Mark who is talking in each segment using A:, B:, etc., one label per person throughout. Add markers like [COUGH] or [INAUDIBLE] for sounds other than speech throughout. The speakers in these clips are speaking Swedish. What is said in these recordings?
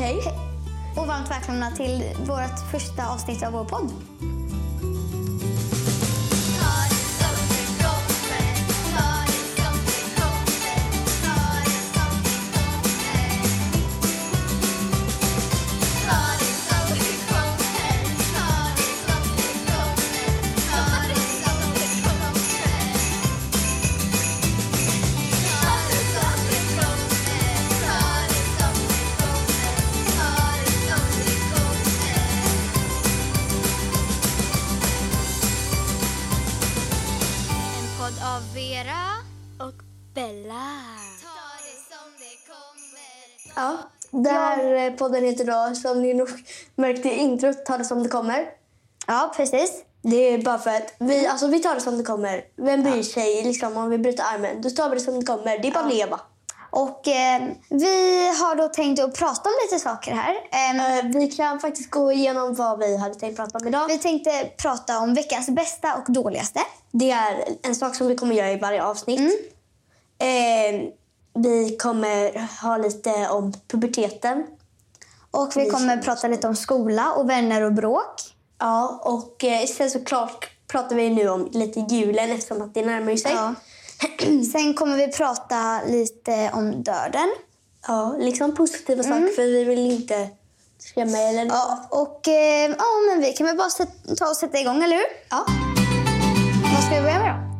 A: Hej.
B: Och varmt välkomna till vårt första avsnitt av vår podd.
C: Podden heter då, som ni nog märkte i introt, Ta det som det kommer.
B: Ja, precis.
C: Det är bara för att vi, alltså, vi tar det som det kommer. Vem bryr sig liksom, om vi bryter armen? Då tar vi det som det kommer. Det är bara att leva.
B: Och eh, vi har då tänkt att prata om lite saker här. Ehm,
C: Eh, vi kan faktiskt gå igenom vad vi hade tänkt prata om idag.
B: vi tänkte prata om veckans bästa och dåligaste.
C: Det är en sak som vi kommer göra i varje avsnitt. Eh, vi kommer ha lite om puberteten.
B: Och vi kommer prata lite om skola och vänner och bråk.
C: Ja, och eh, sen såklart pratar vi nu om lite julen eftersom att det närmar sig.
B: Ja. [CLEARS THROAT] Sen kommer vi prata lite om döden.
C: Ja, liksom positiva saker för vi vill inte skrämma er eller
B: Ja, och eh, ja, men vi kan väl bara ta och sätta igång, eller hur?
C: Ja.
B: Vad ska vi börja med då?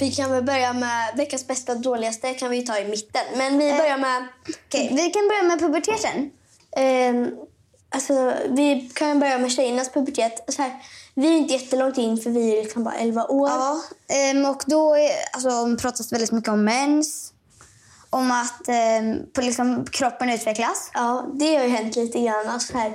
C: Vi kan väl börja med veckans bästa och dåligaste kan vi ta i mitten. Men vi börjar med...
B: Okej, vi kan börja med puberteten.
C: Ehm, alltså, vi kan börja med tjejernas pubertet. Så här, vi är inte jättelångt in för vi är liksom bara 11 år.
B: Ja, ehm, och då är, alltså, pratas väldigt mycket om mens. Om att ehm, på, liksom, kroppen utvecklas.
C: Ja, det har ju hänt lite grann. Alltså, så här,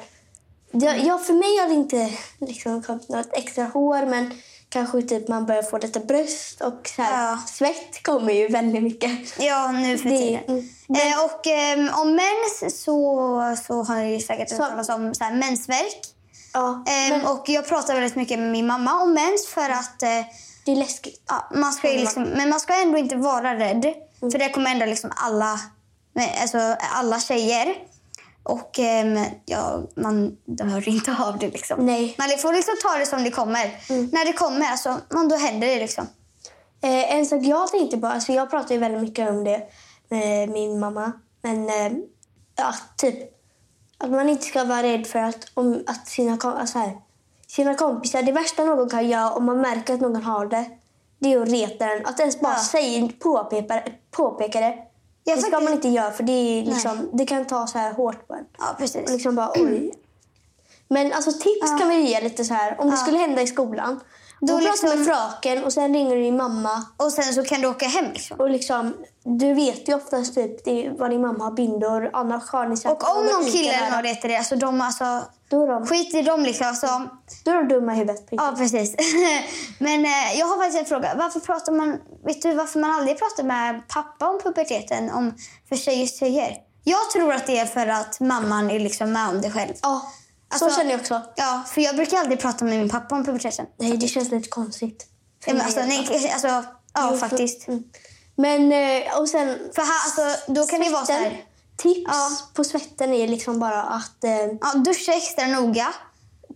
C: det, ja, för mig har det inte liksom, kommit något extra hår men kanske typ man börjar få lite bröst och så här,
B: Ja.
C: svett kommer ju väldigt mycket.
B: Ja, nu för tiden.
C: mm.
B: Eh, och ehm, om mens så, så har jag ju säkert hört talas om så här, mensvärk.
C: Ja,
B: Ehm,
C: men
B: Och jag pratar väldigt mycket med min mamma om mens för att eh,
C: det är läskigt.
B: ja, man ska ju liksom, men man ska ändå inte vara rädd. För det kommer ändå liksom alla, alltså alla tjejer. Och ehm, ja, man dör inte [LAUGHS] av det liksom.
C: Nej.
B: Man får liksom ta det som det kommer. När det kommer, alltså, man, då händer det liksom.
C: Eh, en sak jag tänkte på, alltså jag pratar ju väldigt mycket om det med min mamma. Men eh, ja, typ att man inte ska vara rädd för att, om, att sina, alltså här, sina kompisar, det värsta någon kan göra om man märker att någon har det, det är att reta den. Att ens bara
B: Ja.
C: säga, påpeka, påpeka det.
B: Ja,
C: det ska
B: faktiskt.
C: man inte göra för det, liksom, det kan ta så här hårt på en.
B: Ja, precis.
C: Och liksom bara oj. Men alltså tips kan vi ge lite så här. Om det skulle hända i skolan.
B: Då
C: Då pratar
B: liksom-
C: med fröken och sen ringer du din mamma.
B: Och sen så kan du åka hem liksom.
C: Och liksom, du vet ju oftast typ vad din mamma har bindor. Annars har ni sagt
B: Och om
C: något
B: någon kille eller
C: nära.
B: någon retar det, alltså de alltså...
C: Då är de,
B: Skit i dem liksom. Alltså,
C: då är de dumma i huvudet.
B: Ja, precis. [LAUGHS] Men eh, jag har faktiskt en fråga. Varför pratar man, vet du varför man aldrig pratar med pappa om puberteten om för tjejer? Jag tror att det är för att mamman är liksom med om det själv.
C: Ja, så
B: Alltså-
C: känner jag också.
B: Ja, för jag brukar aldrig prata med min pappa om puberteten.
C: Nej, det känns lite konstigt.
B: Ja, men alltså, nej, alltså, ja,
C: Jo, för-
B: faktiskt.
C: Mm. Men, eh, och sen...
B: För här, alltså, då kan det vara så
C: svetten.
B: här.
C: Tips
B: Ja.
C: på svetten är liksom bara att... Eh,
B: Ja, duscha extra noga.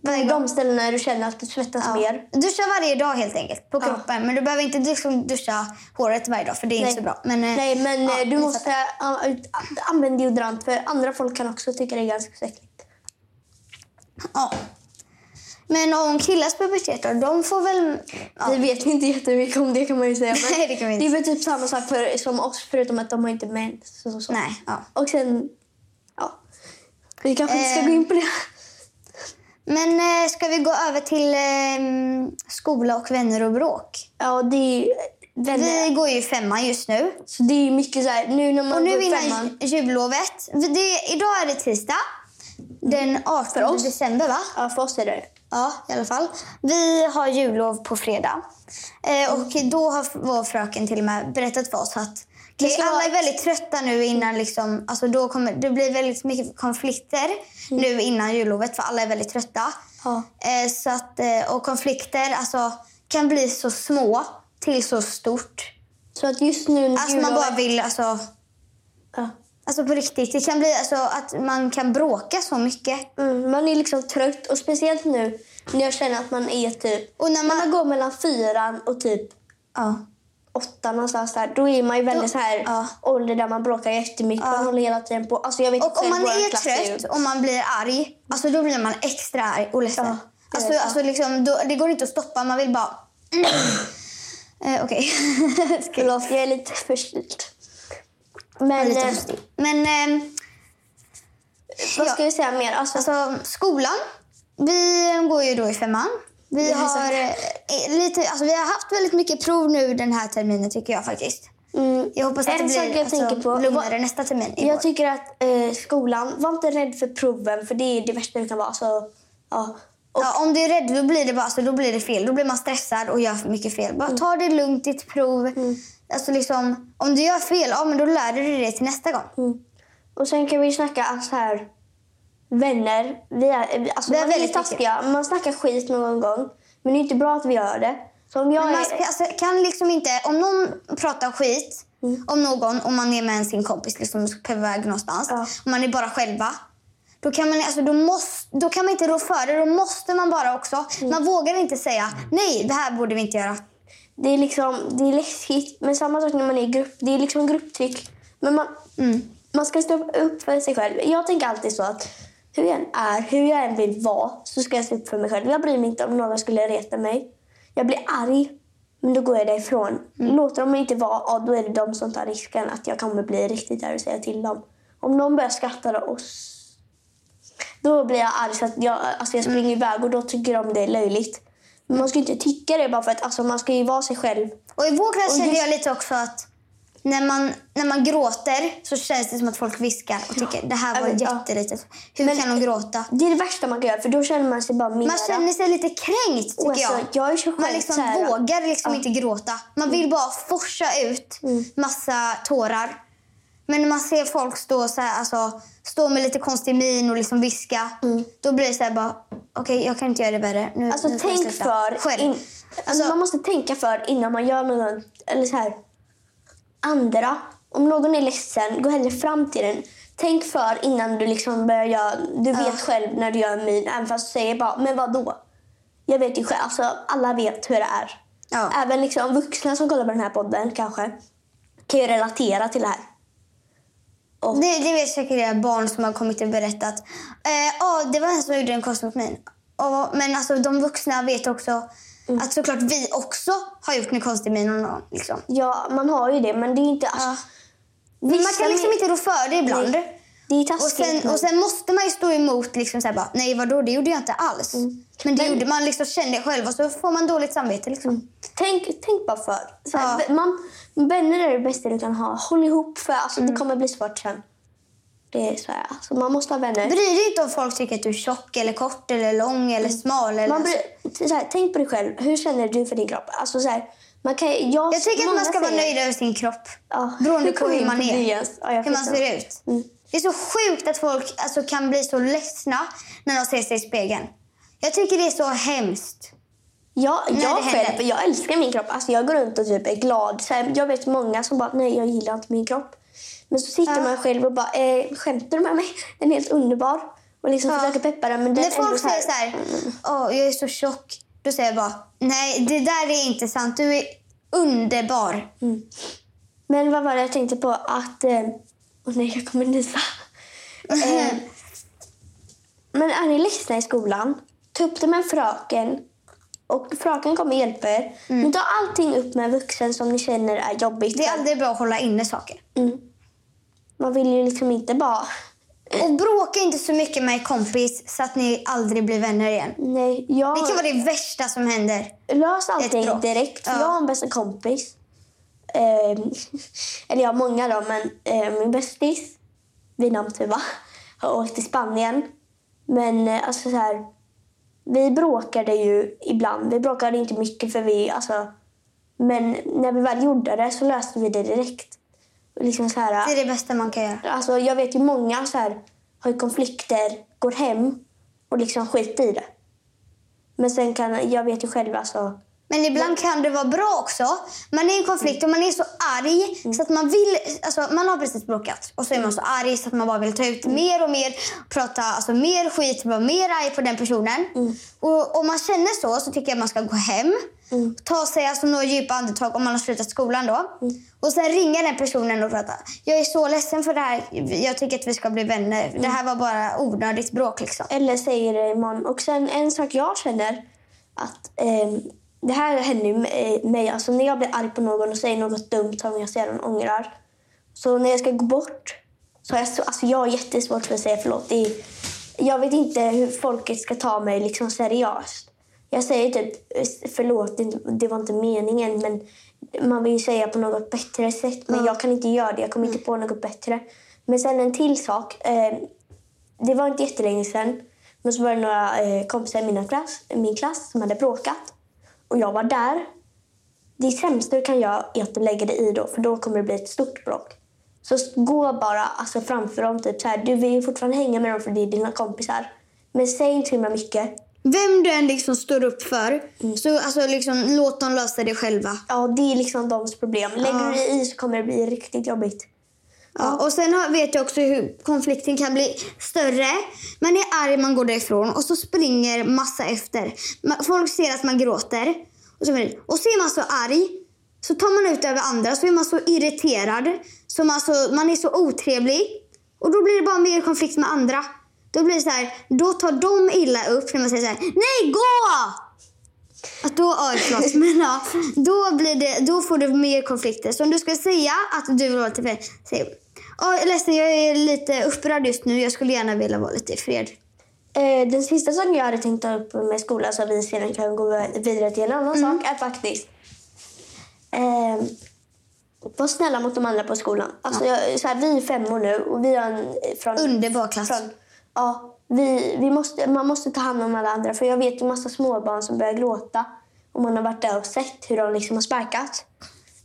B: Varje
C: på
B: gång.
C: de ställena du känner att du svettas
B: Ja.
C: mer.
B: Duscha varje dag helt enkelt på kroppen. Men du behöver inte liksom duscha håret varje dag för det är inte så bra. Men, eh,
C: Nej, men eh, du måste använda deodorant för andra folk kan också tycka det är ganska så äckligt.
B: Ja. Men om killars pubertet då, de får väl... Ja.
C: Vi vet inte jättemycket om det kan man ju säga. [LAUGHS]
B: Nej, det kan vi inte.
C: är väl typ samma sak för, som oss förutom att de har inte mens. Så, så.
B: Nej, ja.
C: Och sen, ja. Vi kanske inte ska
B: Eh.
C: gå in på det.
B: Men eh, ska vi gå över till eh, skola och vänner och bråk?
C: Ja, det är vänner.
B: Vi går ju femman just nu.
C: Så det är mycket så här, nu när man
B: Och nu
C: går
B: innan
C: femman.
B: jullovet. Det, idag är det tisdag. Den 18
C: oss.
B: december, va?
C: Ja, för oss är det
B: Ja, i alla fall. Vi har jullov på fredag. Eh, och då har vår fröken till och med berättat för oss att alla är väldigt trötta nu innan liksom, alltså då kommer, det blir väldigt mycket konflikter nu innan jullovet för alla är väldigt trötta.
C: Ja.
B: Eh, så att, eh, och konflikter alltså, kan bli så små till så stort.
C: Så att just nu
B: Alltså man bara vill alltså,
C: Ja.
B: Alltså på riktigt. Det kan bli alltså att man kan bråka så mycket.
C: Mm, man är liksom trött och speciellt nu när jag känner att man är typ...
B: Och när man-
C: man går mellan fyran och typ
B: Ja.
C: åtta någonstans där. Då är man ju väldigt så här
B: ja.
C: ålder där man bråkar jättemycket. Man håller hela tiden på. Alltså jag vet
B: Och
C: inte
B: om man är trött och man blir arg, alltså då blir man extra arg och ledsen.
C: Ja,
B: alltså,
C: ja.
B: alltså liksom, då, det går inte att stoppa. Man vill bara... [CLEARS THROAT] eh, Okej. [LAUGHS]
C: Förlåt, jag är lite förkyld. Men
B: lite
C: eh.
B: Men ehm,
C: vad ska vi säga mer? Alltså,
B: alltså, skolan. Vi går ju då i femman. Vi
C: så-
B: har, eh, lite, alltså, vi har haft väldigt mycket prov nu den här terminen tycker jag faktiskt.
C: mm,
B: Jag hoppas att
C: En
B: det blir
C: jag
B: alltså,
C: tänker på-
B: lugnare nästa termin.
C: jag tycker att eh, skolan, var inte rädd för proven för det är det värsta du kan vara. Alltså, ja. Och,
B: Ja, om du är rädd då blir det bara, alltså, då blir det fel. Då blir man stressad och gör mycket fel. Bara ta det lugnt ditt prov. Alltså, liksom, om du gör fel, ja, men då lär du dig det till nästa gång.
C: mm. och sen kan vi snacka så här vänner. Vi är, alltså,
B: Det är
C: man
B: väldigt
C: taskiga. Man snackar skit någon gång. Men det är inte bra att vi gör det. Så om jag
B: Men man
C: är,
B: alltså, kan liksom inte, om någon pratar skit om någon, om man är med sin kompis liksom, på väg någonstans,
C: Ja.
B: och man är bara själva. Då kan, man, alltså, då, måste, då kan man inte rå för det. Då måste man bara också. Man vågar inte säga nej, det här borde vi inte göra.
C: Det är liksom, det är läskigt. Men samma sak när man är i grupp. Det är liksom grupptryck. Men man, man ska stå upp för sig själv. Jag tänker alltid så att hur jag än är, hur jag än vill vara, så ska jag stå upp för mig själv. Jag bryr mig inte om någon skulle reta mig. Jag blir arg, men då går jag därifrån. Låter de mig inte vara, ja, då är det de som tar risken att jag kommer bli riktigt arg och säga till dem. Om någon börjar skratta då, då blir jag arg så att jag, alltså jag springer iväg och då tycker de det är löjligt. Man ska inte tycka det bara för att alltså, man ska ju vara sig själv.
B: Och i vår klass
C: Och
B: kände jag lite också att när man, när man gråter så känns det som att folk viskar och tycker det här var
C: Ja.
B: jättelitet. Hur
C: Men-
B: kan de gråta?
C: Det är det värsta man kan göra för då känner man sig bara mera.
B: Man känner sig lite kränkt tycker
C: alltså,
B: jag.
C: jag är så
B: Man liksom vågar liksom inte gråta. Man vill bara forsa ut
C: Mm.
B: massa tårar. Men när man ser folk stå, så här, alltså, stå med lite konstig min och liksom viska, då blir det så här bara, okej jag kan inte göra det värre. Nu,
C: Mm. Alltså
B: nu
C: tänk
B: sluta."
C: för.
B: Själv.
C: In, alltså, man måste tänka för innan man gör något. Eller så här. Andra. Om någon är ledsen, gå hellre fram till den. Tänk för innan du liksom börjar göra... Du vet själv när du gör en min. Även fast du säger bara, men vad då? Jag vet ju själv. Alltså, alla vet hur det är.
B: Ja.
C: Även liksom vuxna som kollar på den här podden kanske kan ju relatera till det här. Och,
B: Det, det vet säkert era barn som har kommit och berättat. Eh, ja, det var en som gjorde en konstig mot min. Och, men alltså, de vuxna vet också
C: Mm.
B: att såklart vi också har gjort en konstig min någon gång. Liksom.
C: ja, man har ju det, men det är inte... Alltså,
B: Ja. Man kan liksom inte rå för det ibland.
C: Nej, Det är
B: Och
C: taskigt.
B: sen,
C: men-
B: och sen måste man ju stå emot. Liksom så här bara, Nej, vadå? Det gjorde jag inte alls.
C: Mm.
B: Men det gjorde man liksom kände själv och så får man dåligt samvete. Liksom.
C: Tänk, tänk bara för. Så här,
B: Ja.
C: man, vänner är det bästa du kan ha. Håll ihop, för alltså,
B: Mm.
C: det kommer bli svårt sen. Det är så här, alltså, man måste ha vänner.
B: Bry dig inte om folk tycker att du är tjock, eller kort, eller lång eller smal. Eller
C: Mm. Man bry, så här, tänk på dig själv. Hur känner du för din kropp? Alltså, så man kan, jag,
B: Jag tycker att man ska vara
C: säger-
B: nöjd över sin kropp.
C: Ja.
B: Beroende på hur man är.
C: Ja,
B: hur man ser ut.
C: Mm.
B: Det är så sjukt att folk alltså, kan bli så ledsna när de ser sig i spegeln. Jag tycker det är så hemskt.
C: Ja, jag själv, jag älskar min kropp. Alltså, jag går runt och typ är glad. Så här, jag vet många som bara, nej jag gillar inte min kropp. Men så sitter
B: Ja.
C: man själv och bara, eh, skämtar du med mig? Den är helt underbar. Och liksom
B: Ja.
C: försöker peppa den. Men den
B: När
C: är ändå
B: folk säger så här, åh jag är så tjock. Då säger jag bara, nej det där är inte sant. Du är underbar.
C: Men vad var det jag tänkte på? Att... Eh, åh nej, jag kommer nysa. eh, men är ni ledsna i skolan, ta upp det med en fröken. Och fröken kommer hjälpa er. Men ta allting upp med en vuxen som ni känner är jobbigt.
B: Mm. Det är aldrig bra att hålla inne saker.
C: mm. Man vill ju liksom inte bara...
B: Och bråka inte så mycket med en kompis så att ni aldrig blir vänner igen.
C: Nej, jag...
B: Det kan vara det värsta som händer.
C: Lös allting direkt.
B: Ja.
C: Jag har en bästa kompis. Eh, [LAUGHS] eller jag har många då, men eh, min bästis vid namn Tuva har åkt till Spanien. Men eh, alltså så här, vi bråkade ju ibland. Vi bråkade inte mycket för vi, alltså, men när vi väl gjorde det så löste vi det direkt. Liksom så här,
B: Det är det bästa man kan göra.
C: Alltså, jag vet ju många så här, har konflikter, går hem och liksom skiter i det. Men sen kan, jag vet ju själv alltså,
B: Men ibland kan det vara bra också. Man är i en konflikt och man är så arg så att man vill... Alltså man har precis bråkat och så är man så arg så att man bara vill ta ut mer och mer. Prata alltså, mer skit, vara mer arg på den personen. Och om man känner så så tycker jag att man ska gå hem. Ta sig alltså, några djupa andetag om man har slutat skolan då. Och sen ringa den personen och prata. Jag är så ledsen för det här. Jag tycker att vi ska bli vänner. Det här var bara onödigt bråk liksom.
C: Eller säger det imorgon. Och sen en sak jag känner att ehm, det här händer ju mig. Alltså när jag blir arg på någon och säger något dumt som jag sedan ångrar. Så när jag ska gå bort så har jag, så, alltså jag har jättesvårt för att säga förlåt. Är, jag vet inte hur folket ska ta mig liksom seriöst. Jag säger typ förlåt, det, var inte meningen. Men man vill ju säga på något bättre sätt. Men jag kan inte göra det. Jag kommer inte på något bättre. Men sen en till sak. Eh, det var inte jättelänge sedan. Men så var det några eh, kompisar i mina klass, min klass som hade bråkat. Och jag var där. Det sämsta du kan göra är att du lägger dig i då, för då kommer det bli ett stort bråk. Så gå bara alltså, framför dem. Typ, så här, du vill ju fortfarande hänga med dem för det är dina kompisar. Men säg inte så himla mycket.
B: Vem du än liksom står upp för, så alltså liksom, låt dem lösa det själva.
C: Ja, det är liksom deras problem. Lägger du dig i så kommer det bli riktigt jobbigt.
B: Ja, och sen vet jag också hur konflikten kan bli större. Man är arg, man går därifrån och så springer massa efter. Folk ser att man gråter. Och så, och så är man så arg, så tar man ut över andra, så är man så irriterad. Så man, så, man är så otrevlig. Och då blir det bara mer konflikt med andra. Då blir så här, då tar de illa upp när man säger så här, nej gå! Att då, oj, förlåt, [LAUGHS] men ja, då, blir det, då får du mer konflikter. Så om du ska säga att du vill vara lite fred, säg Åh, ledsen, jag är lite upprörd just nu. Jag skulle gärna vilja vara lite i fred.
C: Eh, den sista saken jag hade tänkt ta upp med skolan så vi sedan kan gå vidare till en annan sak är faktiskt eh, var snälla mot de andra på skolan. Alltså, jag, så här, vi är femmor nu och vi har en från...
B: Underbar klass.
C: Från, ja, vi, vi måste, man måste ta hand om alla andra. För Jag vet ju massa småbarn som börjar gråta och man har varit där och sett hur de liksom har sparkat.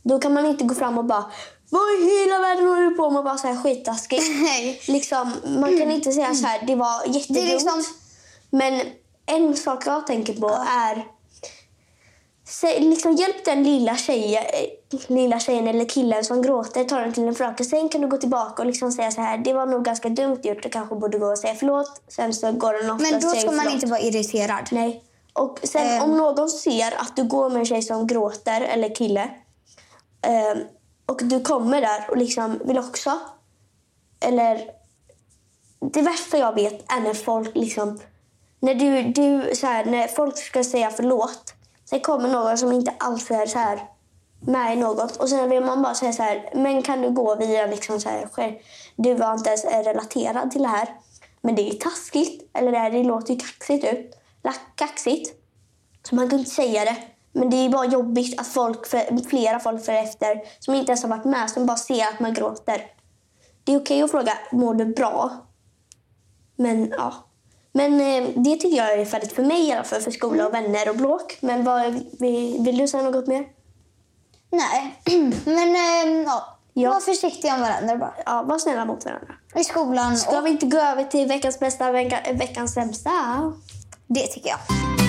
C: Då kan man inte gå fram och bara vad i hela världen håller du på med? Bara så här skittaskigt. [LAUGHS] Liksom, man kan inte säga så här, det var jättedumt.
B: Det liksom-
C: Men en sak jag tänker på är liksom, hjälp den lilla tjejen, lilla tjejen eller killen som gråter, ta den till en fröken. Sen kan du gå tillbaka och liksom säga så här, det var nog ganska dumt gjort. Du kanske borde gå och säga förlåt. Sen så går den oftast
B: Men då ska man
C: förlåt.
B: inte vara irriterad.
C: Nej. Och sen
B: Ehm.
C: om någon ser att du går med en tjej som gråter, eller kille, ehm, och du kommer där och liksom vill också, eller det värsta jag vet är när folk liksom, när du, du så här, när folk ska säga förlåt, sen kommer någon som inte alls är så här med i något. Och sen vill man bara säga så här, men kan du gå via liksom så här, själv, du var inte ens relaterad till det här, men det är taskigt, eller det, här, det låter ju kaxigt ut, kaxigt, så man kan inte säga det. Men det är bara jobbigt att folk, flera folk för efter som inte ens har varit med, som bara ser att man gråter. Det är okej att fråga, mår du bra? Men ja. Men eh, det tycker jag är färdigt för mig i alla fall, för skola och vänner och bråk. Men vad, vill, du säga något mer?
B: Nej, [CLEARS THROAT] men ehm, ja.
C: Ja.
B: Var försiktiga om varandra bara.
C: Ja, var snälla mot varandra.
B: I skolan
C: Ska
B: och
C: vi inte gå över till veckans bästa, vecka, veckans sämsta?
B: det tycker jag.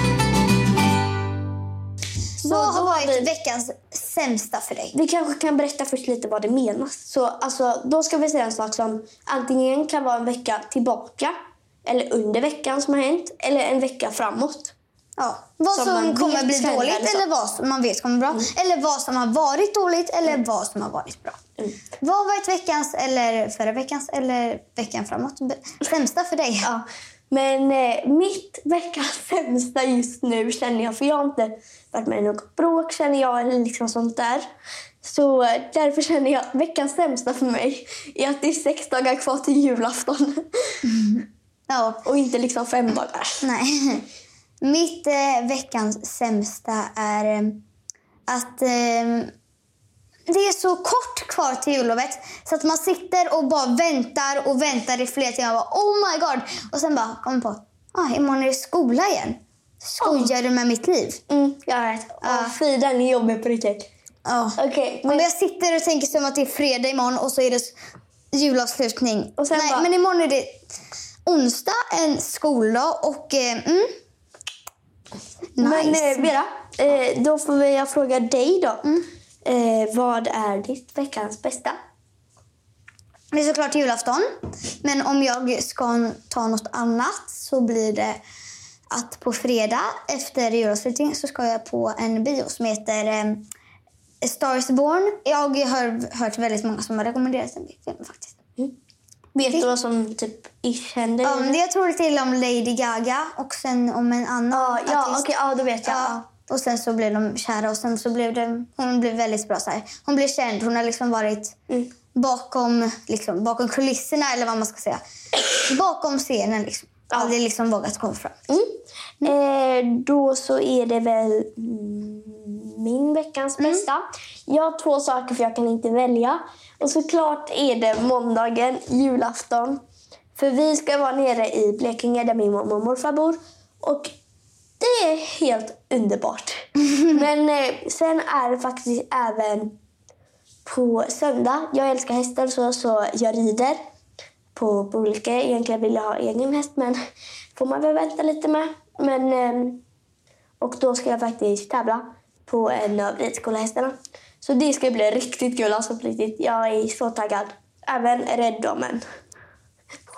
C: Så
B: Vad har varit
C: vi-
B: veckans sämsta för dig?
C: Vi kanske kan berätta först lite vad det menas. Så, alltså, då ska vi säga en sak som antingen kan vara en vecka tillbaka eller under veckan som har hänt eller en vecka framåt.
B: Ja. Vad
C: Som
B: som, kommer bli dåligt
C: eller så.
B: eller vad som man vet kommer bra. Eller vad som har varit dåligt eller vad som har varit bra.
C: Mm.
B: Vad har varit veckans eller förra veckans eller veckan framåt? Sämsta för dig?
C: Ja. Men eh, mitt veckans [LAUGHS] sämsta just nu känner jag, för jag har inte varit med i något bråk känner jag eller liksom sånt där. Så eh, därför känner jag att veckans sämsta för mig är att det är sex dagar kvar till julafton. [LAUGHS]
B: Ja.
C: Och inte liksom fem dagar.
B: Nej. Mitt eh, veckans sämsta är eh, att eh, det är så kort kvar till jullovet så att man sitter och bara väntar och väntar i flera timmar. Och bara, oh my god! Och sen bara kommer på ah, imorgon är det skola igen. Skojar du med mitt liv?
C: Mm, jag vet. Åh, fy, den är jobbig på riktigt.
B: Ja.
C: Okej,
B: Om
C: men
B: jag sitter och tänker som att det är fredag imorgon och så är det julavslutning.
C: Och sen
B: Nej,
C: bara-
B: men imorgon är det onsdag, en skoldag och... Eh, mm. Nice.
C: Men eh, Vera, eh, då får vi- jag fråga dig då. Eh, vad är ditt veckans bästa?
B: Det är såklart julafton. Men om jag ska ta något annat så blir det att på fredag efter julavslutning så ska jag på en bio som heter eh, A Star is Born. Jag har hört väldigt många som har rekommenderat den filmen faktiskt.
C: Vet du vad som typ ish händer?
B: Ja, det jag tror till om Lady Gaga och sen om en annan
C: ja, ja okej, ja, då vet jag.
B: Ja. Och sen så blev de kära och sen så blev det, hon blev väldigt bra. Så här. Hon blev känd. Hon har liksom varit
C: Mm.
B: bakom, liksom, bakom kulisserna eller vad man ska säga. bakom scenen liksom. Aldrig liksom vågat komma fram.
C: Eh, då så är det väl mm, min veckans bästa. Jag har två saker för jag kan inte välja. Och såklart är det måndagen, julafton. För vi ska vara nere i Blekinge där min mormor och morfar bor. Och det är helt underbart. [LAUGHS] Men eh, sen är det faktiskt även på söndag. Jag älskar hästar så, så jag rider på Bolke. Egentligen vill jag ha egen häst men får man väl vänta lite med. Men, ehm, och då ska jag faktiskt tävla på en av ridskolehästarna. Så det ska bli riktigt kul alltså på riktigt. Jag är så taggad. Även rädd då men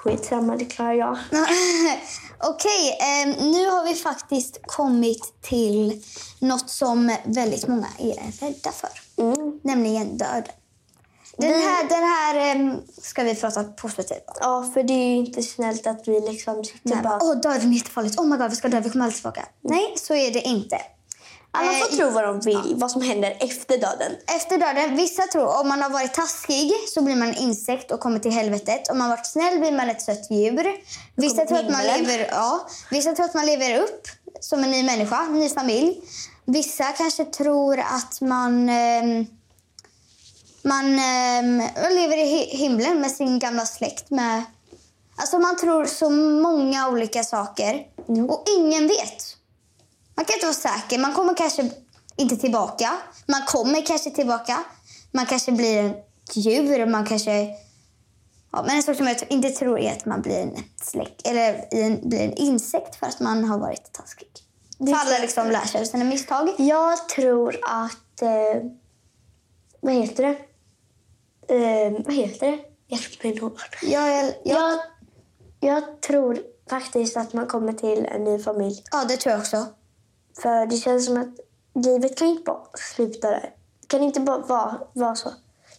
C: skitsamma det klarar jag. [LAUGHS]
B: Okej, ehm, nu har vi faktiskt kommit till något som väldigt många är rädda för.
C: Mm.
B: Nämligen döden. Den här, den här ehm, ska vi prata positivt om.
C: Ja för det är ju inte snällt att vi liksom sitter
B: Nej,
C: bara...
B: Åh, döden är jättefarligt. Oh my god, vi ska dö. Vi kommer aldrig tillbaka. Nej, så är det inte.
C: Alla får
B: Eh,
C: tro vad de vill, vad som händer efter döden.
B: Efter döden, vissa tror om man har varit taskig så blir man en insekt och kommer till helvetet. Om man har varit snäll blir man ett sött djur. Vissa tror, att man lever, ja, vissa tror att man lever upp som en ny människa, en ny familj. Vissa kanske tror att man, ehm, man ehm, lever i hi- himlen med sin gamla släkt. Med, alltså man tror så många olika saker och ingen vet. Man kan inte vara säker. Man kommer kanske inte tillbaka. Man kommer kanske tillbaka. Man kanske blir ett djur. Man kanske... Ja, men en sak som jag inte tror är att man blir en släck, eller en, blir en insekt för att man har varit taskig. För alla liksom lär sig av sina misstag.
C: Jag tror att... Eh, vad heter det? Eh, vad heter det? Hjälp mig någon.
B: Jag, jag,
C: Jag, jag tror faktiskt att man kommer till en ny familj.
B: ja, det tror jag också.
C: För det känns som att livet kan inte bara sluta där. Det kan inte bara vara, vara så.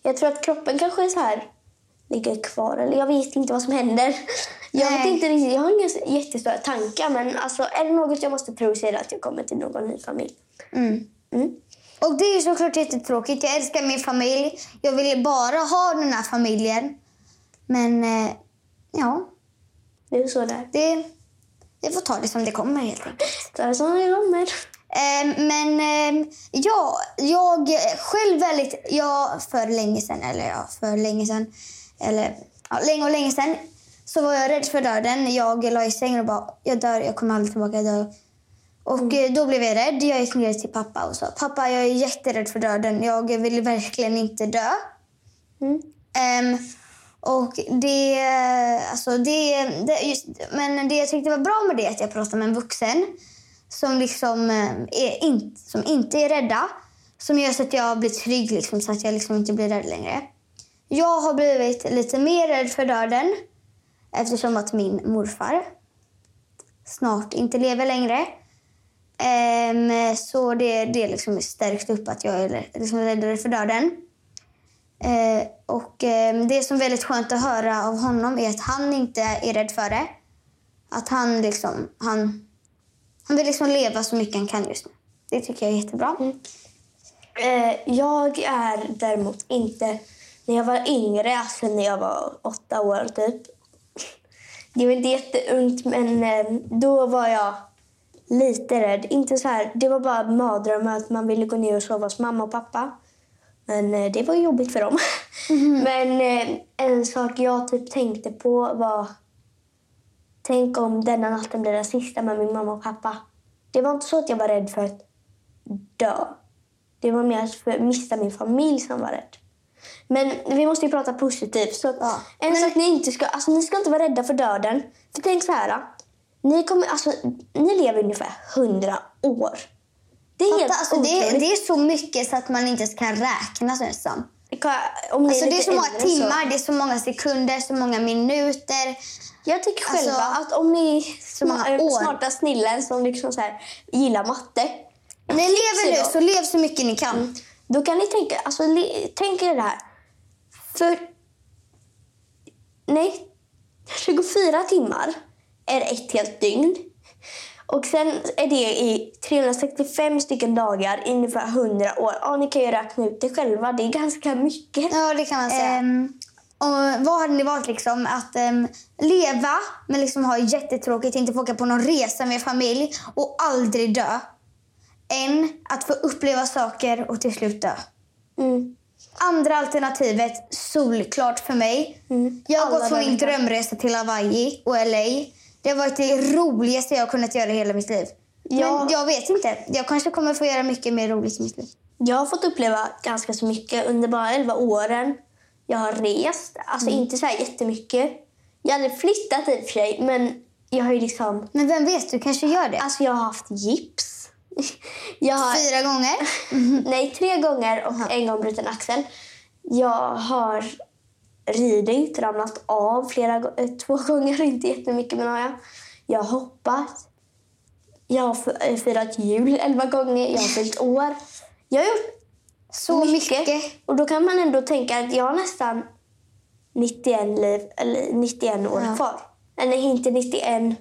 C: Jag tror att kroppen kanske är så här, ligger kvar. Eller jag vet inte vad som händer. Jag vet inte riktigt. Jag har inga jättestora tankar. Men alltså, är det något jag måste tro så är det att jag kommer till någon ny familj.
B: Mm.
C: Mm.
B: Och det är såklart jättetråkigt. Jag älskar min familj. Jag vill bara ha den här familjen. Men eh, ja,
C: Det är så där.
B: det, jag får ta det som det kommer helt enkelt.
C: Är det som det kommer.
B: Ehm, men ehm, ja, jag själv väldigt... Jag för länge sedan, eller ja, för länge sedan, eller ja, länge och länge sedan, så var jag rädd för döden. Jag la i sängen och bara, jag dör, jag kommer aldrig tillbaka, jag dör. Och eh, då blev jag rädd. Jag gick ner till pappa och sa, pappa jag är jätterädd för döden. Jag vill verkligen inte dö.
C: Mm.
B: Ehm, och det, alltså det, det just, men det jag tyckte var bra med det är att jag pratade med en vuxen som liksom eh, är in, som inte är rädda. Som gör så att jag blir trygg liksom, så att jag liksom inte blir rädd längre. Jag har blivit lite mer rädd för döden eftersom att min morfar snart inte lever längre. Ehm, så det, det liksom stärkt upp att jag är liksom räddare för döden. Eh, och eh, Det som är väldigt skönt att höra av honom är att han inte är rädd för det. Att han liksom, han, han vill liksom leva så mycket han kan just nu. Det tycker jag är jättebra. Mm.
C: Eh, jag är däremot inte... När jag var yngre, alltså när jag var åtta år typ. Det var inte jätteungt, men eh, då var jag lite rädd. Inte så här, det var bara mardrömmar att man ville gå ner och sova hos mamma och pappa. Men eh, det var jobbigt för dem. Men eh, en sak jag typ tänkte på var... Tänk om denna natten blir den sista med min mamma och pappa. Det var inte så att jag var rädd för att dö. Det var mer för att missa min familj som var rädd. Men vi måste ju prata positivt. Så
B: Ja.
C: En sak ni inte ska... Alltså ni ska inte vara rädda för döden. För tänk så här. Ni, kommer, alltså, ni lever ungefär 100 år. Det är helt
B: Fatta, alltså, det, är, det är så mycket så att man inte ens kan räkna känns det som.
C: Om ni
B: Alltså, det är så många
C: äldre
B: timmar, det är så många sekunder, så många minuter.
C: Jag tycker själva
B: Alltså,
C: att om ni
B: så många
C: sma-
B: år.
C: smarta snillen som liksom så här, gillar matte.
B: Ni lever nu, så lev så mycket ni kan.
C: Då kan ni tänka, alltså tänk er det här. För, nej, 24 timmar är ett helt dygn. Och sen är det i 365 stycken dagar, i ungefär 100 år. Ja, ni kan ju räkna ut det själva. Det är ganska mycket.
B: Ja, det kan man säga.
C: Ehm.
B: och vad hade ni valt? Liksom? Att ehm, leva, men liksom ha jättetråkigt, inte få åka på någon resa med familj och aldrig dö. Än att få uppleva saker och till slut dö.
C: Mm.
B: Andra alternativet, solklart för mig.
C: Mm.
B: Jag har
C: Alla
B: gått på min drömresa till Hawaii och LA. Det har varit det roligaste jag har kunnat göra i hela mitt liv.
C: Ja.
B: Men jag vet inte. Jag kanske kommer få göra mycket mer roligt i mitt liv.
C: Jag har fått uppleva ganska så mycket under bara 11 åren. Jag har rest, alltså inte så här jättemycket. Jag hade flyttat i och för sig, men jag har ju liksom...
B: Men vem vet, du kanske gör det.
C: Alltså jag har haft gips. [LAUGHS] Har,
B: Fyra gånger. [LAUGHS]
C: nej, tre gånger och en gång bruten axel. Jag har ridit, ramlat av flera, eh, [LAUGHS] två gånger, inte jättemycket men har jag. Jag har hoppat. Jag har eh, firat jul elva gånger, jag har fyllt år. Jag har gjort
B: Så mycket.
C: Och då kan man ändå tänka att jag har nästan 91, liv, eller 91 år
B: Ja.
C: kvar. Eller inte 91.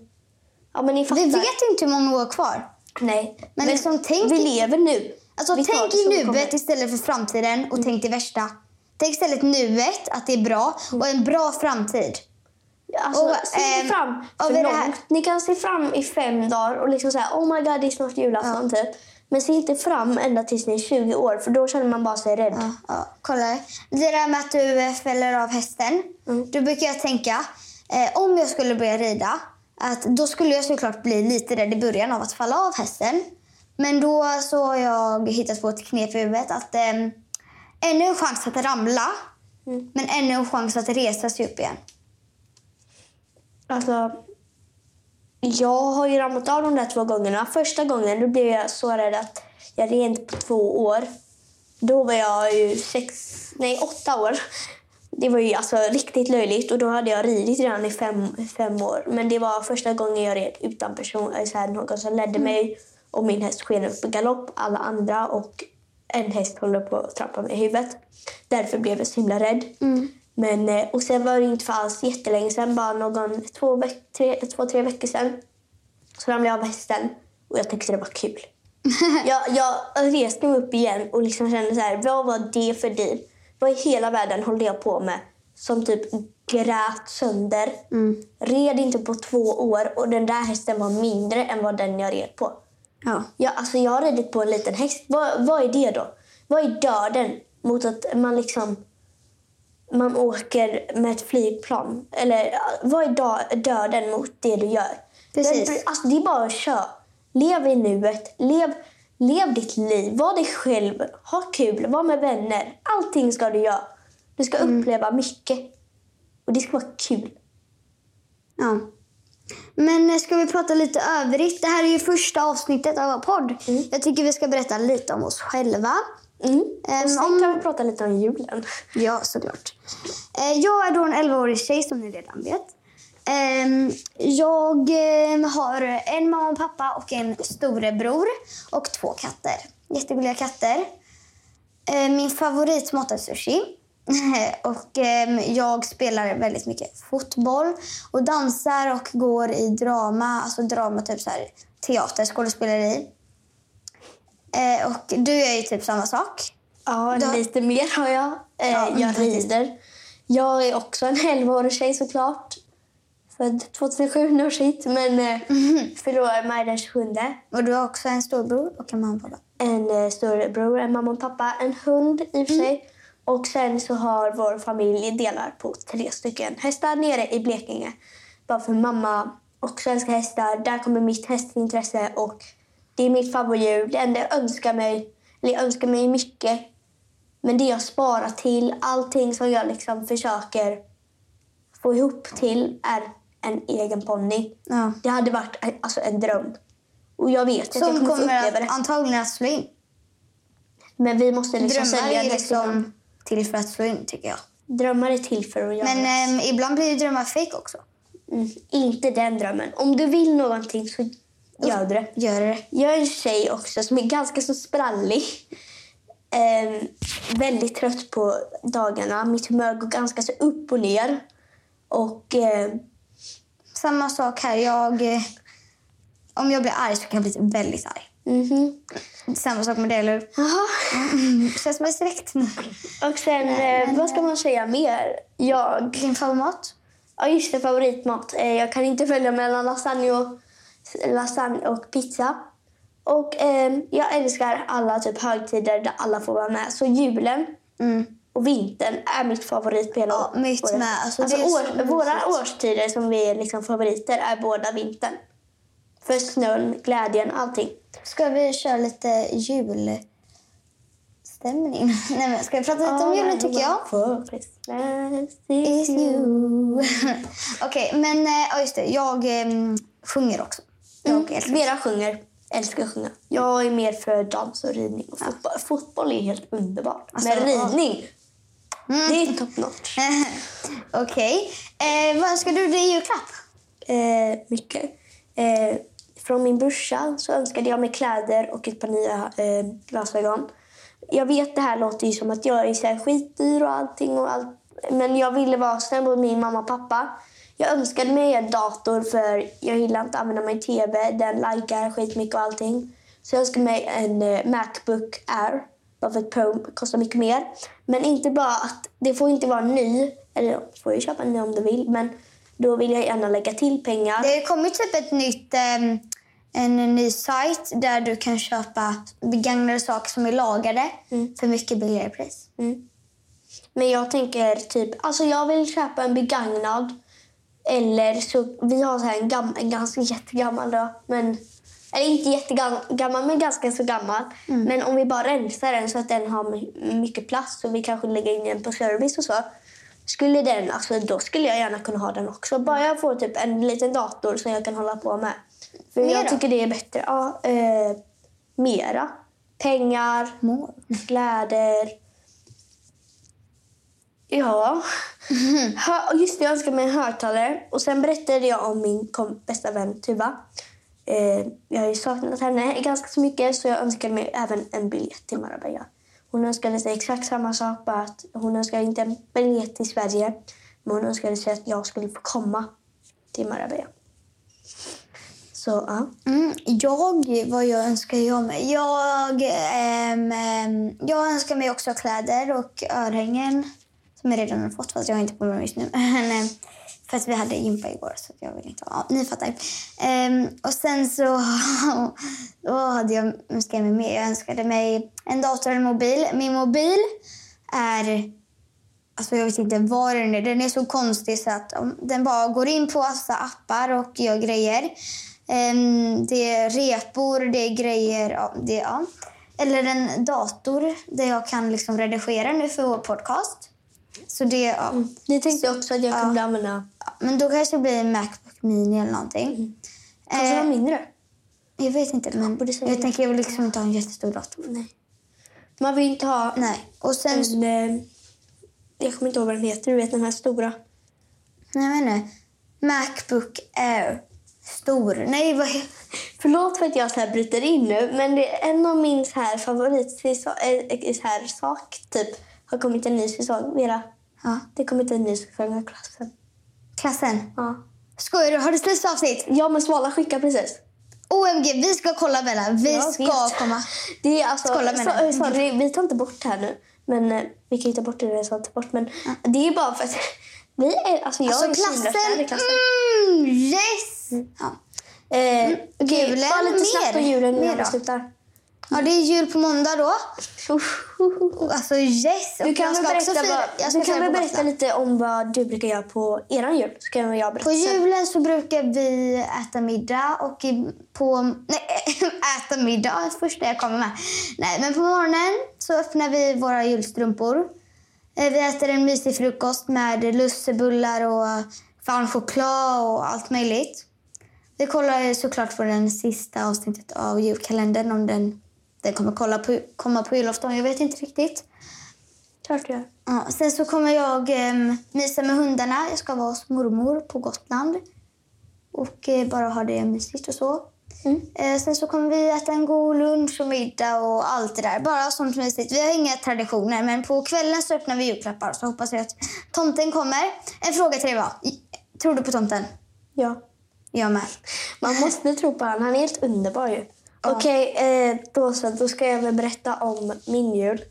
C: Ja, men ni fattar.
B: Vi vet inte hur många år kvar.
C: Nej.
B: Men liksom, tänk-
C: Vi lever nu.
B: Alltså,
C: Vi
B: tänk i nuet
C: kommer.
B: istället för framtiden och tänk det värsta. Tänk istället nuet, att det är bra och en bra framtid.
C: Alltså,
B: Och,
C: se
B: ehm,
C: fram för långt.
B: här-
C: Ni kan se fram i fem dagar och liksom säga oh my god det är snart julafton typ. Men se inte fram ända tills ni är 20 år för då känner man bara sig rädd.
B: Ja, ja, kolla. Det där med att du eh, fäller av hästen.
C: Mm.
B: Då brukar jag tänka, eh, om jag skulle börja rida, att då skulle jag såklart bli lite rädd i början av att falla av hästen. Men då så har jag hittat på ett knep i huvudet att eh, ännu en chans att ramla,
C: Mm.
B: men ännu en chans att resa sig upp igen.
C: Alltså, jag har ju ramlat av de där två gångerna. Första gången då blev jag så rädd att jag red inte på två år. Då var jag ju sex, nej åtta år. Det var ju alltså riktigt löjligt och då hade jag ridit redan i fem, fem år. Men det var första gången jag red utan person, så här, någon som ledde mig och min häst sken upp i galopp, alla andra och en häst håller på att trampa mig i huvudet. Därför blev jag så himla rädd. Men, eh, och sen var det inte för alls jättelänge sen, bara någon två, veck, tre, två tre veckor sen. Så ramlade jag av hästen och jag tyckte det var kul. [LAUGHS] jag, jag reste mig upp igen och liksom kände så här, vad var det för deal? Vad i hela världen håller jag på med? Som typ grät sönder. Red inte på två år och den där hästen var mindre än vad den jag red på.
B: Ja.
C: Ja, alltså jag har ridit på en liten häst. Vad, vad är det då? Vad är döden mot att man liksom man åker med ett flygplan? Eller vad är dö- döden mot det du gör?
B: Precis.
C: Det, alltså, det är bara att köra. Lev i nuet. Lev, lev ditt liv. Var dig själv. Ha kul. Var med vänner. Allting ska du göra. Du ska uppleva mycket. Och det ska vara kul.
B: Ja. Men eh, ska vi prata lite övrigt? Det här är ju första avsnittet av vår podd. Jag tycker vi ska berätta lite om oss själva.
C: Mm.
B: Ehm,
C: Och sen
B: om-
C: kan vi prata lite om julen.
B: Ja, såklart. Eh, jag är då en 11-årig tjej som ni redan vet. Ehm, jag eh, har en mamma och pappa och en storebror och två katter. Jättegulliga katter. Min favoritmat är sushi. [LAUGHS] och ehm, jag spelar väldigt mycket fotboll och dansar och går i drama, alltså drama typ så här teater, skådespeleri. Eh, och du är ju typ samma sak.
C: Ja,
B: Du
C: lite mer har jag. Eh,
B: Ja,
C: jag rider. Jag är också en 11-årig tjej såklart. Född 2007, no shit. Men eh,
B: Mhm.
C: fyller år maj den 27.
B: Och du har också en storbror och en mamma och pappa.
C: En eh, storebror, en mamma och pappa, en hund i och för
B: Mm.
C: Och sen så har vår familj delar på tre stycken hästar nere i Blekinge. Bara för mamma också älskar hästar. Där kommer mitt hästintresse och det är mitt favoritdjur. Det enda jag önskar mig, eller jag önskar mig mycket, men det jag sparar till, allting som jag liksom försöker få ihop till är en egen ponny.
B: Ja.
C: Det hade varit alltså, en dröm. Och jag vet att jag
B: Som
C: kommer
B: kommer att,
C: det.
B: antagligen att slå in.
C: Men vi måste liksom
B: Drömmar
C: sälja till
B: liksom till för att slå in, tycker jag.
C: Drömmar är till för att göra.
B: Men ehm, ibland blir ju drömmar fake också.
C: mm, inte den drömmen. Om du vill någonting så gör du det.
B: Gör det.
C: Jag är en tjej också som är ganska så sprallig. Ehm, väldigt trött på dagarna. Mitt humör går ganska så upp och ner. Och ehm,
B: Samma sak här. Jag, eh, om jag blir arg så kan jag bli väldigt arg.
C: Mhm.
B: Samma sak med det, eller hur?
C: Jaha.
B: Mm, känns direkt.
C: Och sen, eh, vad ska man säga mer? Jag,
B: Din favoritmat?
C: ja just det, favoritmat. Eh, jag kan inte välja mellan lasagne och, lasagne och pizza. Och eh, jag älskar alla typ högtider där alla får vara med. Så julen
B: Mm.
C: och vintern är mitt favorit på hela
B: Ja, mitt med. Alltså,
C: Alltså, år, våra årstider som vi är liksom favoriter är båda vintern. För snön, glädjen, allting.
B: Ska vi köra lite julstämning? [LAUGHS] Nej, men ska vi prata lite om julen, tycker jag? Is
C: you. [LAUGHS]
B: Okej, men eh, ja, just det. Jag ehm, sjunger också. Jag
C: Mm. Vera sjunger. Älskar att sjunga. Jag är mer för dans och ridning. Och fotboll. fotboll är helt underbart.
B: Alltså,
C: Men
B: ja.
C: ridning,
B: Mm.
C: det är top notch. [LAUGHS]
B: Okej. Eh, vad önskar du dig i julklapp?
C: Eh, mycket. Eh, från min brorsa så önskade jag mig kläder och ett par nya eh, glasögon. Jag vet det här låter ju som att jag är så här skitdyr och allting. Och allt. Men jag ville vara snäll mot min mamma och pappa. Jag önskade mig en dator för jag gillar inte att använda min tv. Den likar skitmycket och allting. Så jag önskade mig en eh, Macbook Air. Bara för att Pro kostar mycket mer. Men inte bara att det får inte vara ny. Eller du får ju köpa en ny om du vill. Men då vill jag gärna lägga till pengar.
B: Det har kommit typ ett nytt, eh, en ny sajt där du kan köpa begagnade saker som är lagade för mycket billigare pris.
C: Mm. Men jag tänker typ, alltså jag vill köpa en begagnad. Eller så, vi har så här en, gam, en ganska jättegammal då. Men, eller inte jättegammal, men ganska så gammal. Men om vi bara rensar den så att den har my- mycket plats och vi kanske lägger in den på service och så. Skulle den, alltså då skulle jag gärna kunna ha den också. Bara jag får typ en liten dator som jag kan hålla på med. För
B: Mera?
C: jag tycker det är bättre. Ja, eh, mera. Pengar,
B: Mål.
C: kläder. Ja. Hö- just det, jag önskade mig en högtalare. Och sen berättade jag om min bästa vän Tuva. Eh, jag har ju saknat henne ganska så mycket så jag önskade mig även en biljett till Marbella. Hon önskade sig exakt samma sak, bara att hon önskade inte en biljett till Sverige. Men hon önskade sig att jag skulle få komma till Marbella. Så ja.
B: Mm, jag, vad jag önskar jag mig? Jag, ehm, ehm, jag önskar mig också kläder och örhängen som jag redan har fått fast jag har inte på mig just nu. [LAUGHS] Men, ehm, för att vi hade gympa igår så jag vill inte ha. Ja, ni fattar. Ehm, och sen så [LAUGHS] vad hade jag önskat mig mer? Jag önskade mig en dator och en mobil. Min mobil är Alltså jag vet inte vad den är. Den är så konstig så att den bara går in på massa appar och gör grejer. Ehm, det är repor, det är grejer. Ja, det, ja. Eller en dator där jag kan liksom redigera nu för vår podcast. Så det, ja.
C: Det tänkte jag också att jag kunde använda.
B: Ja, Men då kanske det blir en Macbook Mini eller någonting.
C: Kanske
B: Eh,
C: var mindre.
B: jag vet inte, men jag
C: det.
B: tänker jag vill liksom inte ha en jättestor dator.
C: Nej. Man vill inte ha
B: Nej. Och sen...
C: en... Eh, jag kommer inte ihåg vad den heter. Du vet den här stora.
B: Nej, men nej. Macbook Air. Stor. Nej, vad
C: Förlåt för att jag så här bryter in nu, men det är en av min så här favorit så här sak typ har kommit en ny säsong. Vera,
B: Ja.
C: det kommer en ny säsong av klassen.
B: Klassen.
C: Ja.
B: Skojar du? Har du släppt avsnitt?
C: Ja, men Svala skickade precis.
B: OMG, vi ska kolla Bella. Vi
C: Jag
B: ska
C: vet.
B: komma.
C: Det är alltså,
B: med
C: så, sorry, vi tar inte bort det här nu. Men eh, vi kan ju ta bort det jag sa ta bort. Men det är bara för att vi är, alltså jag
B: Alltså
C: är
B: klassen.
C: i klassen.
B: Mm, yes! Ja.
C: Eh, okej,
B: julen,
C: bara lite snabbt om julen innan vi slutar.
B: ja, det är jul på måndag då. Alltså yes!
C: Du kan väl berätta,
B: ska
C: du kan väl
B: på
C: berätta lite om vad du brukar göra på eran jul? Så kan jag berätta
B: På julen så brukar vi äta middag och på... Nej, [LAUGHS] äta middag första jag kommer med. Nej, men på morgonen så öppnar vi våra julstrumpor. Eh, Vi äter en mysig frukost med lussebullar och varm choklad och allt möjligt. Vi kollar såklart på den sista avsnittet av julkalendern om den, den kommer kolla på, komma på julafton. Jag vet inte riktigt.
C: Klart jag.
B: Ja, sen så kommer jag um, mysa med hundarna. Jag ska vara hos mormor på Gotland. Och eh, bara ha det mysigt och så.
C: Mm.
B: Eh, sen så kommer vi äta en god lunch och middag och allt det där. Bara sånt mysigt. Vi har inga traditioner men på kvällen så öppnar vi julklappar. Så hoppas jag att tomten kommer. En fråga till dig var. Tror du på tomten?
C: Ja.
B: Jag med.
C: Man måste tro på honom. Han är helt underbar ju. Okej, eh, då så. Då ska jag väl berätta om min jul.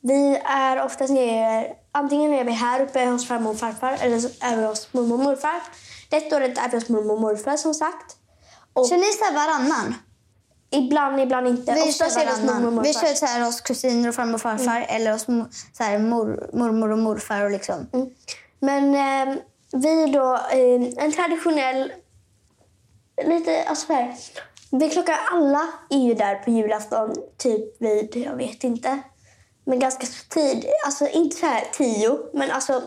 C: Vi är oftast nere, antingen är vi här uppe hos farmor och farfar eller så är vi hos mormor och morfar. Detta året är vi hos mormor och morfar som sagt. Och
B: Kör ni så här varannan?
C: ibland, ibland inte.
B: Vi
C: Oftast
B: kör
C: hos mormor
B: varannan.
C: morfar.
B: Vi kör så här hos kusiner och farmor och farfar eller hos så här mor, mormor och morfar. Och liksom.
C: Mm. Men eh, vi då, eh, en traditionell, lite, alltså så här, vi klockar alla är ju där på julafton typ vid, jag vet inte, men ganska tid, alltså inte så här tio, men alltså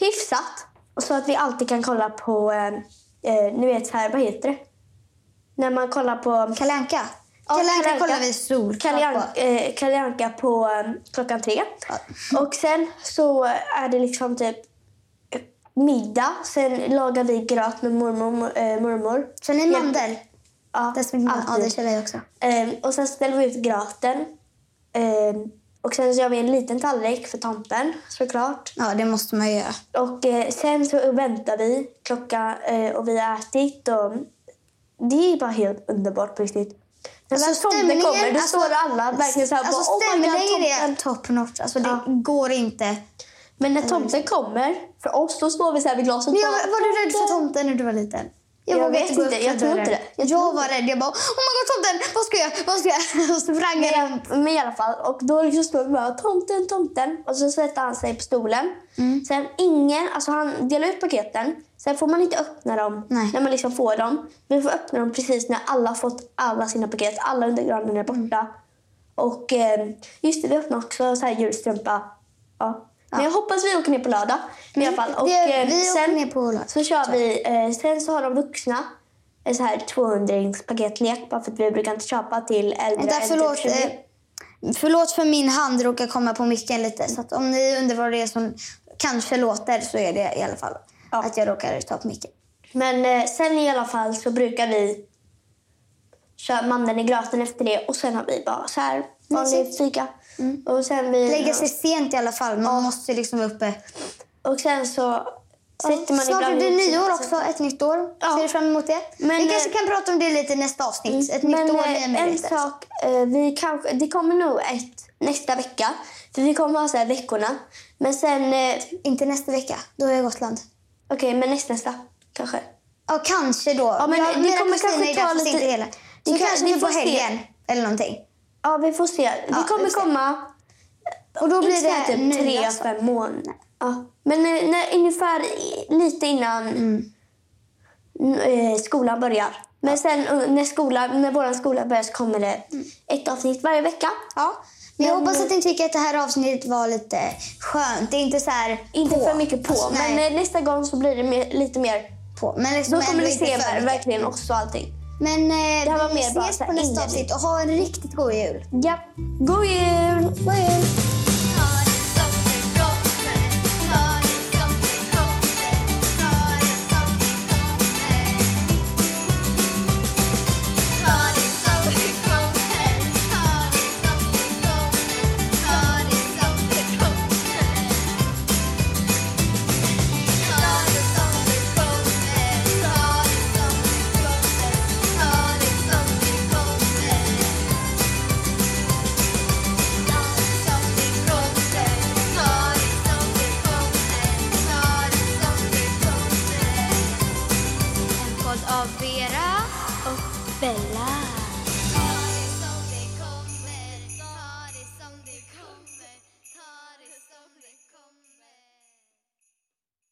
C: hyfsat. Så att vi alltid kan kolla på, eh, eh, ni vet så här, vad heter det? När man kollar på
B: Kalle Anka.
C: Ja,
B: kollar vi solklart på.
C: Anka, eh, på eh, klockan tre. Och sen så är det liksom typ eh, middag. Sen lagar vi gröt med mormor. Eh, mormor.
B: Kör ni mandel?
C: Ja,
B: Ja, det kör vi också.
C: Eh, och sen ställer vi ut gröten. Eh, och sen så gör vi en liten tallrik för tomten, såklart.
B: Ja, det måste man göra.
C: Och eh, sen så väntar vi klockan och vi har ätit. Och det är bara helt underbart på riktigt. När väl tomten kommer då står alla verkligen så här
B: alltså,
C: bara, oh my god,
B: är top notch. Alltså, det
C: Ja.
B: går inte.
C: Men när tomten kommer, för oss, då står vi så här vid glaset
B: Men jag,
C: bara,
B: var du rädd för tomten när du var liten?
C: Jag
B: vågade
C: vet inte, jag tror inte det. Jag
B: Jag, var rädd. Jag bara, oh my god tomten, vad ska jag Vad ska jag? [LAUGHS] Och så sprang jag runt.
C: Men i alla fall, och då liksom står vi bara tomten, tomten. Och så sätter han sig på stolen.
B: Mm.
C: Sen ingen, alltså han delar ut paketen. Sen får man inte öppna dem
B: Nej.
C: när man liksom får dem. Vi får öppna dem precis när alla har fått alla sina paket. Alla under granen är borta. Och eh, just det, vi öppnar också så här julstrumpa. Ja. Men jag hoppas vi åker ner på lördag. I alla fall. Och,
B: Det- vi åker
C: sen,
B: ner på lördag.
C: Så kör vi, eh, sen så har de vuxna en så här 200 paketlek bara för att vi brukar inte köpa till äldre
B: Vänta,
C: än
B: förlåt,
C: 20.
B: eh, förlåt för min hand råkar komma på micken lite. Så om ni undrar vad det är som kanske låter så är det i alla fall
C: Ja.
B: att jag råkar ta på micken.
C: Men eh, sen i alla fall så brukar vi köra mandeln i gröten efter det och sen har vi bara så här vanlig fika. Och sen vi
B: Lägga sig sent i alla fall. Man måste liksom vara uppe.
C: och sen så sätter man
B: Snart
C: ibland
B: det nyår också, ett nytt år.
C: Ja.
B: Ser du fram emot det?
C: Men,
B: vi
C: eh,
B: kanske kan prata om det lite i nästa avsnitt. Ett
C: Men
B: nytt år,
C: eh,
B: nya
C: en
B: möjligheter.
C: sak, eh, vi kanske, det kommer nog ett nästa vecka. För vi kommer ha så här veckorna. Men sen, eh,
B: Inte nästa vecka, då är jag Gotland.
C: Okej men nästa, nästa kanske.
B: Ja, kanske då.
C: Ja, men det
B: mina
C: kommer kanske ta lite-
B: inte hela. Så
C: kan-
B: kanske
C: vi får se.
B: helgen eller någonting.
C: Ja vi får se.
B: Ja,
C: det kommer
B: vi
C: komma
B: Och då blir
C: Inte
B: det
C: typ tre,
B: nyårs-
C: fem månader. Ja. Men eh, när, ungefär lite innan
B: Mm.
C: eh, skolan börjar. Men sen eh, när, skolan, när vår skola börjar så kommer det ett avsnitt varje vecka.
B: Ja. Men jag hoppas att ni tycker att det här avsnittet var lite skönt. Det är inte så här
C: Inte
B: på.
C: för mycket på,
B: Alltså, nej,
C: men eh, nästa gång så blir det mer, lite mer...
B: på. Men liksom
C: Då kommer ni se ver- verkligen också allting.
B: Men eh,
C: Det här var
B: vi
C: mer bara
B: ses
C: här
B: på nästa avsnitt och ha en riktigt god jul.
C: Ja. God jul!
B: God jul!